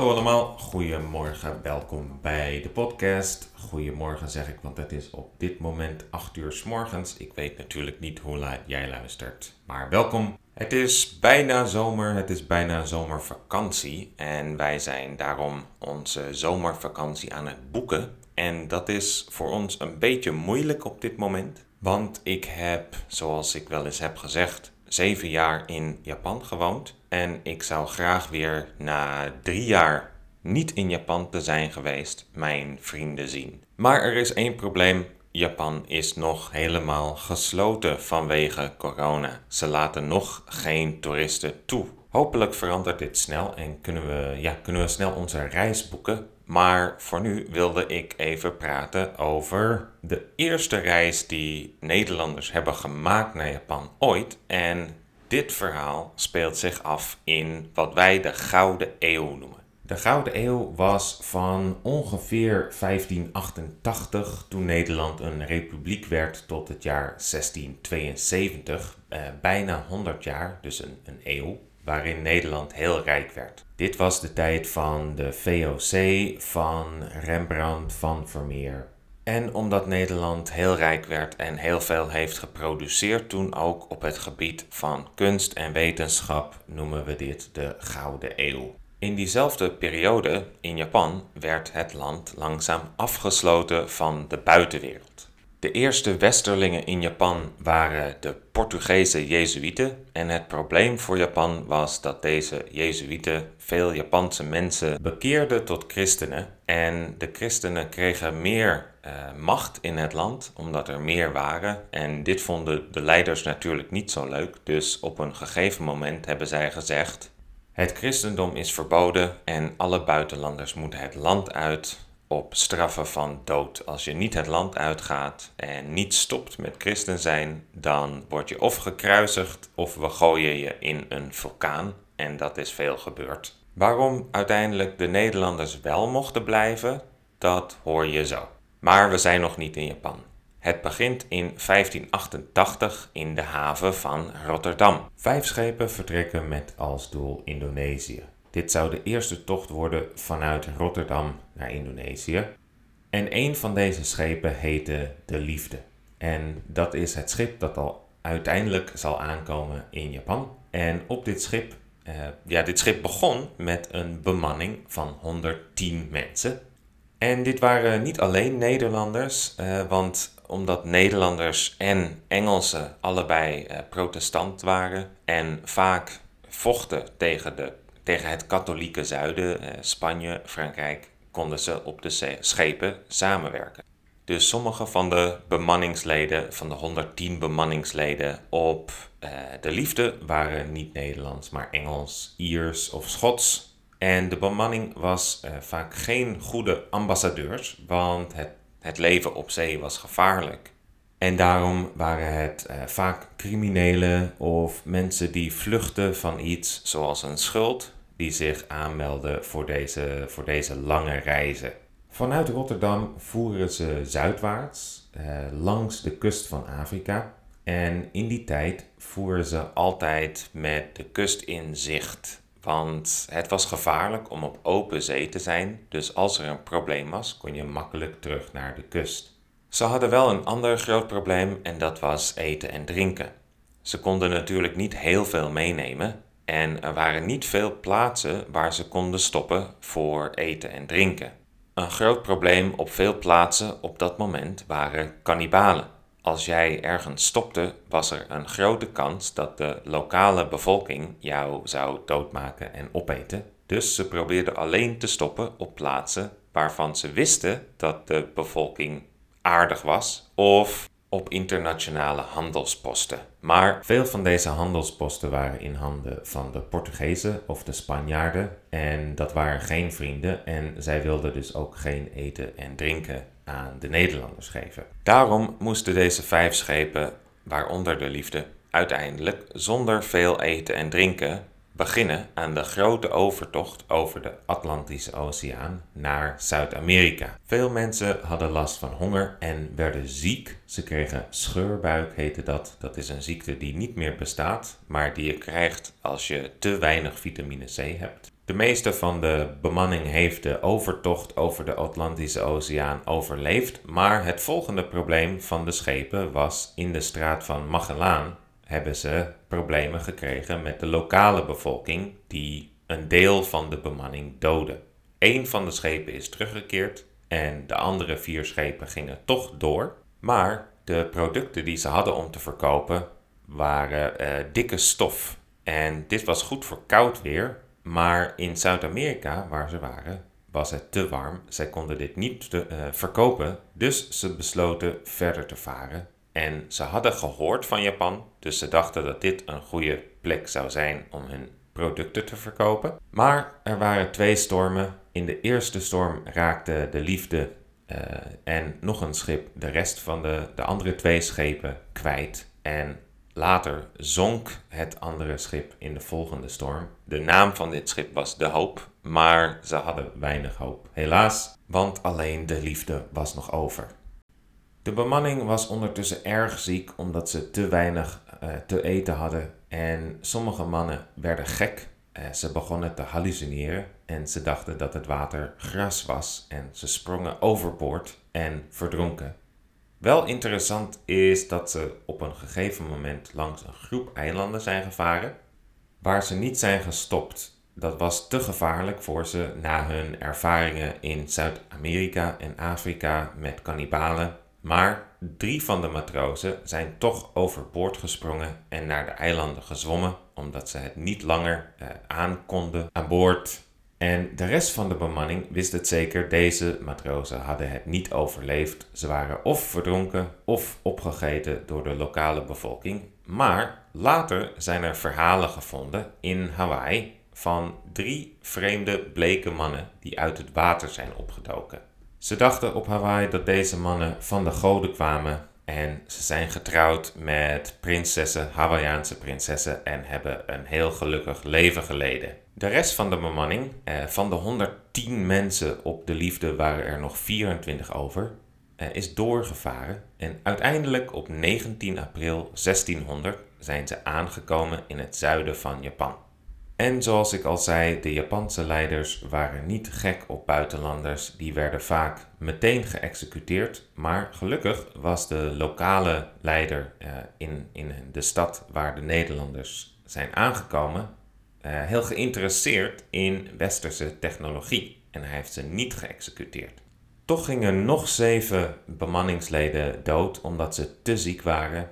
Hallo allemaal, goedemorgen, welkom bij de podcast. Goedemorgen zeg ik, want het is op dit moment 8 uur s morgens. Ik weet natuurlijk niet hoe laat jij luistert, maar welkom. Het is bijna zomer, het is bijna zomervakantie en wij zijn daarom onze zomervakantie aan het boeken. En dat is voor ons een beetje moeilijk op dit moment, want ik heb, zoals ik wel eens heb gezegd, zeven jaar in Japan gewoond. En ik zou graag weer na drie jaar niet in Japan te zijn geweest, mijn vrienden zien. Maar er is één probleem. Japan is nog helemaal gesloten vanwege corona. Ze laten nog geen toeristen toe. Hopelijk verandert dit snel en kunnen we, ja, kunnen we snel onze reis boeken. Maar voor nu wilde ik even praten over de eerste reis die Nederlanders hebben gemaakt naar Japan ooit. En dit verhaal speelt zich af in wat wij de Gouden Eeuw noemen. De Gouden Eeuw was van ongeveer 1588, toen Nederland een republiek werd, tot het jaar 1672. Eh, bijna 100 jaar, dus een, een eeuw, waarin Nederland heel rijk werd. Dit was de tijd van de VOC, van Rembrandt, van Vermeer. En omdat Nederland heel rijk werd en heel veel heeft geproduceerd toen ook op het gebied van kunst en wetenschap, noemen we dit de Gouden Eeuw. In diezelfde periode in Japan werd het land langzaam afgesloten van de buitenwereld. De eerste westerlingen in Japan waren de Portugese Jezuïeten en het probleem voor Japan was dat deze Jezuïeten veel Japanse mensen bekeerden tot christenen. En de christenen kregen meer uh, macht in het land omdat er meer waren. En dit vonden de leiders natuurlijk niet zo leuk. Dus op een gegeven moment hebben zij gezegd het christendom is verboden en alle buitenlanders moeten het land uit op straffen van dood. Als je niet het land uitgaat en niet stopt met christen zijn, dan word je of gekruisigd of we gooien je in een vulkaan. En dat is veel gebeurd. Waarom uiteindelijk de Nederlanders wel mochten blijven, dat hoor je zo. Maar we zijn nog niet in Japan. Het begint in 1588 in de haven van Rotterdam. Vijf schepen vertrekken met als doel Indonesië. Dit zou de eerste tocht worden vanuit Rotterdam naar Indonesië. En een van deze schepen heette De Liefde. En dat is het schip dat al uiteindelijk zal aankomen in Japan. En op dit schip, uh, ja, dit schip begon met een bemanning van 110 mensen. En dit waren niet alleen Nederlanders, uh, want omdat Nederlanders en Engelsen allebei uh, protestant waren en vaak vochten tegen, de, tegen het katholieke zuiden, uh, Spanje, Frankrijk, konden ze op de schepen samenwerken. Dus sommige van de bemanningsleden, van de 110 bemanningsleden op de liefde, waren niet Nederlands, maar Engels, Iers of Schots. En de bemanning was uh, vaak geen goede ambassadeurs, want het, het leven op zee was gevaarlijk. En daarom waren het vaak criminelen of mensen die vluchten van iets zoals een schuld, die zich aanmelden voor deze, voor deze lange reizen. Vanuit Rotterdam voeren ze zuidwaarts uh, langs de kust van Afrika. En in die tijd voeren ze altijd met de kust in zicht. Want het was gevaarlijk om op open zee te zijn, dus als er een probleem was, kon je makkelijk terug naar de kust. Ze hadden wel een ander groot probleem en dat was eten en drinken. Ze konden natuurlijk niet heel veel meenemen en er waren niet veel plaatsen waar ze konden stoppen voor eten en drinken. Een groot probleem op veel plaatsen op dat moment waren kannibalen. Als jij ergens stopte, was er een grote kans dat de lokale bevolking jou zou doodmaken en opeten. Dus ze probeerden alleen te stoppen op plaatsen waarvan ze wisten dat de bevolking aardig was of op internationale handelsposten. Maar veel van deze handelsposten waren in handen van de Portugezen of de Spanjaarden en dat waren geen vrienden en zij wilden dus ook geen eten en drinken aan de Nederlanders geven. Daarom moesten deze vijf schepen, waaronder de liefde, uiteindelijk zonder veel eten en drinken beginnen aan de grote overtocht over de Atlantische Oceaan naar Zuid-Amerika. Veel mensen hadden last van honger en werden ziek. Ze kregen scheurbuik, heette dat. Dat is een ziekte die niet meer bestaat, maar die je krijgt als je te weinig vitamine C hebt. De meeste van de bemanning heeft de overtocht over de Atlantische Oceaan overleefd, maar het volgende probleem van de schepen was in de straat van Magellaan hebben ze problemen gekregen met de lokale bevolking die een deel van de bemanning doodde. Eén van de schepen is teruggekeerd en de andere vier schepen gingen toch door, maar de producten die ze hadden om te verkopen waren uh, dikke stof. En dit was goed voor koud weer, maar in Zuid-Amerika, waar ze waren, was het te warm. Zij konden dit niet te, uh, verkopen, dus ze besloten verder te varen. En ze hadden gehoord van Japan, dus ze dachten dat dit een goede plek zou zijn om hun producten te verkopen. Maar er waren twee stormen. In de eerste storm raakte de liefde uh, en nog een schip de rest van de, de andere twee schepen kwijt. En Later zonk het andere schip in de volgende storm. De naam van dit schip was De Hoop, maar ze hadden weinig hoop. Helaas, want alleen de liefde was nog over. De bemanning was ondertussen erg ziek omdat ze te weinig uh, te eten hadden en sommige mannen werden gek. Uh, ze begonnen te hallucineren en ze dachten dat het water gras was en ze sprongen overboord en verdronken. Wel interessant is dat ze op een gegeven moment langs een groep eilanden zijn gevaren, waar ze niet zijn gestopt. Dat was te gevaarlijk voor ze na hun ervaringen in Zuid-Amerika en Afrika met kannibalen. Maar drie van de matrozen zijn toch overboord gesprongen en naar de eilanden gezwommen, omdat ze het niet langer eh, aan konden aan boord en de rest van de bemanning wist het zeker, deze matrozen hadden het niet overleefd. Ze waren of verdronken of opgegeten door de lokale bevolking. Maar later zijn er verhalen gevonden in Hawaii van drie vreemde bleke mannen die uit het water zijn opgedoken. Ze dachten op Hawaii dat deze mannen van de goden kwamen en ze zijn getrouwd met prinsessen, Hawaiiaanse prinsessen en hebben een heel gelukkig leven geleden. De rest van de bemanning, eh, van de 110 mensen op de liefde waren er nog 24 over, eh, is doorgevaren. En uiteindelijk op 19 april 1600 zijn ze aangekomen in het zuiden van Japan. En zoals ik al zei, de Japanse leiders waren niet gek op buitenlanders. Die werden vaak meteen geëxecuteerd. Maar gelukkig was de lokale leider uh, in, in de stad waar de Nederlanders zijn aangekomen uh, heel geïnteresseerd in westerse technologie. En hij heeft ze niet geëxecuteerd. Toch gingen nog zeven bemanningsleden dood omdat ze te ziek waren.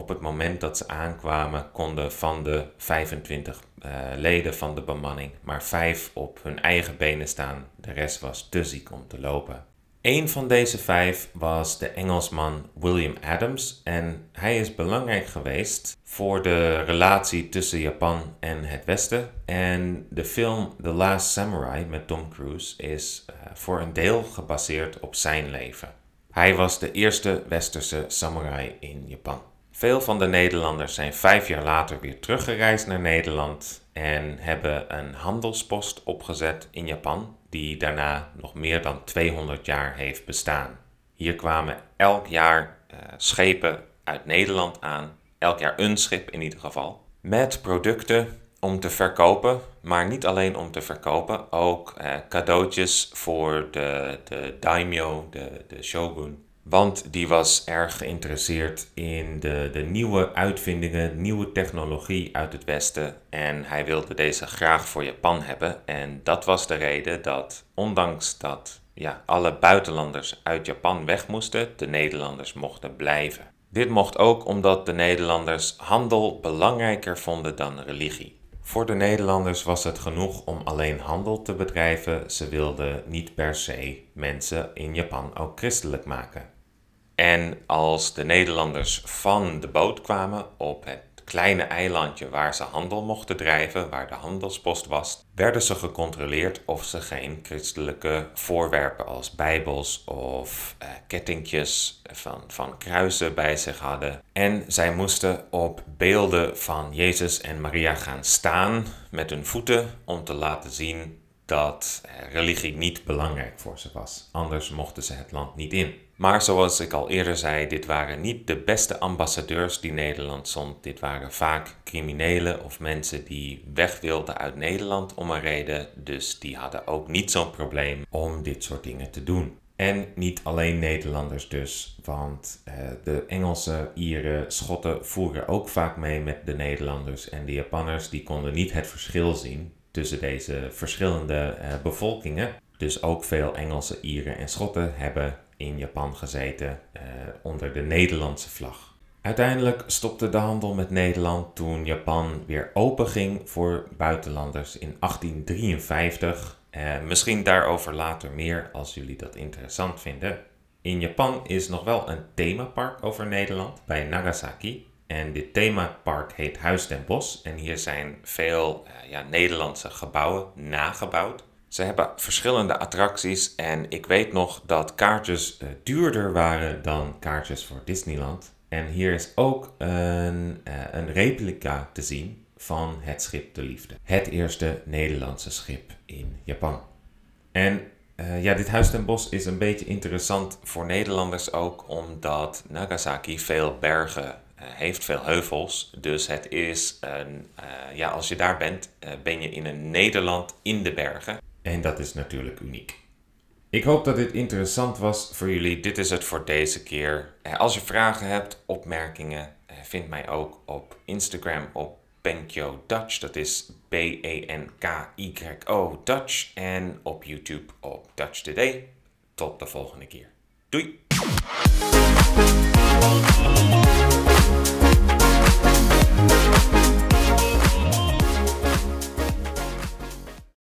Op het moment dat ze aankwamen konden van de 25 uh, leden van de bemanning maar vijf op hun eigen benen staan. De rest was te ziek om te lopen. Een van deze vijf was de Engelsman William Adams en hij is belangrijk geweest voor de relatie tussen Japan en het Westen. En de film The Last Samurai met Tom Cruise is uh, voor een deel gebaseerd op zijn leven. Hij was de eerste westerse samurai in Japan. Veel van de Nederlanders zijn vijf jaar later weer teruggereisd naar Nederland en hebben een handelspost opgezet in Japan, die daarna nog meer dan 200 jaar heeft bestaan. Hier kwamen elk jaar uh, schepen uit Nederland aan, elk jaar een schip in ieder geval, met producten om te verkopen, maar niet alleen om te verkopen, ook uh, cadeautjes voor de, de daimyo, de, de shogun want die was erg geïnteresseerd in de, de nieuwe uitvindingen, nieuwe technologie uit het Westen. En hij wilde deze graag voor Japan hebben. En dat was de reden dat, ondanks dat ja, alle buitenlanders uit Japan weg moesten, de Nederlanders mochten blijven. Dit mocht ook omdat de Nederlanders handel belangrijker vonden dan religie. Voor de Nederlanders was het genoeg om alleen handel te bedrijven. Ze wilden niet per se mensen in Japan ook christelijk maken. En als de Nederlanders van de boot kwamen op het kleine eilandje waar ze handel mochten drijven, waar de handelspost was, werden ze gecontroleerd of ze geen christelijke voorwerpen als bijbels of uh, kettingjes van, van kruisen bij zich hadden. En zij moesten op beelden van Jezus en Maria gaan staan met hun voeten om te laten zien dat religie niet belangrijk voor ze was. Anders mochten ze het land niet in. Maar zoals ik al eerder zei, dit waren niet de beste ambassadeurs die Nederland zond. Dit waren vaak criminelen of mensen die weg wilden uit Nederland om een reden. Dus die hadden ook niet zo'n probleem om dit soort dingen te doen. En niet alleen Nederlanders dus, want uh, de Engelsen, Ieren, Schotten voeren ook vaak mee met de Nederlanders. En de Japanners die konden niet het verschil zien tussen deze verschillende uh, bevolkingen. Dus ook veel Engelsen, Ieren en Schotten hebben in Japan gezeten uh, onder de Nederlandse vlag. Uiteindelijk stopte de handel met Nederland toen Japan weer open ging voor buitenlanders in 1853. Uh, misschien daarover later meer als jullie dat interessant vinden. In Japan is nog wel een themapark over Nederland bij Nagasaki. En dit themapark heet Huis den Bosch. En hier zijn veel uh, ja, Nederlandse gebouwen nagebouwd. Ze hebben verschillende attracties en ik weet nog dat kaartjes uh, duurder waren dan kaartjes voor Disneyland. En hier is ook een, uh, een replica te zien van het schip De Liefde. Het eerste Nederlandse schip in Japan. En uh, ja, dit Huis ten Bos is een beetje interessant voor Nederlanders ook, omdat Nagasaki veel bergen heeft, veel heuvels. Dus het is een, ja, als je daar bent, ben je in een Nederland in de bergen. En dat is natuurlijk uniek. Ik hoop dat dit interessant was voor jullie. Dit is het voor deze keer. Eh, als je vragen hebt, opmerkingen, eh, vind mij ook op Instagram op Benkyo Dutch. Dat is B-E-N-K-Y-O Dutch. En op YouTube op Dutch Today. Tot de volgende keer. Doei!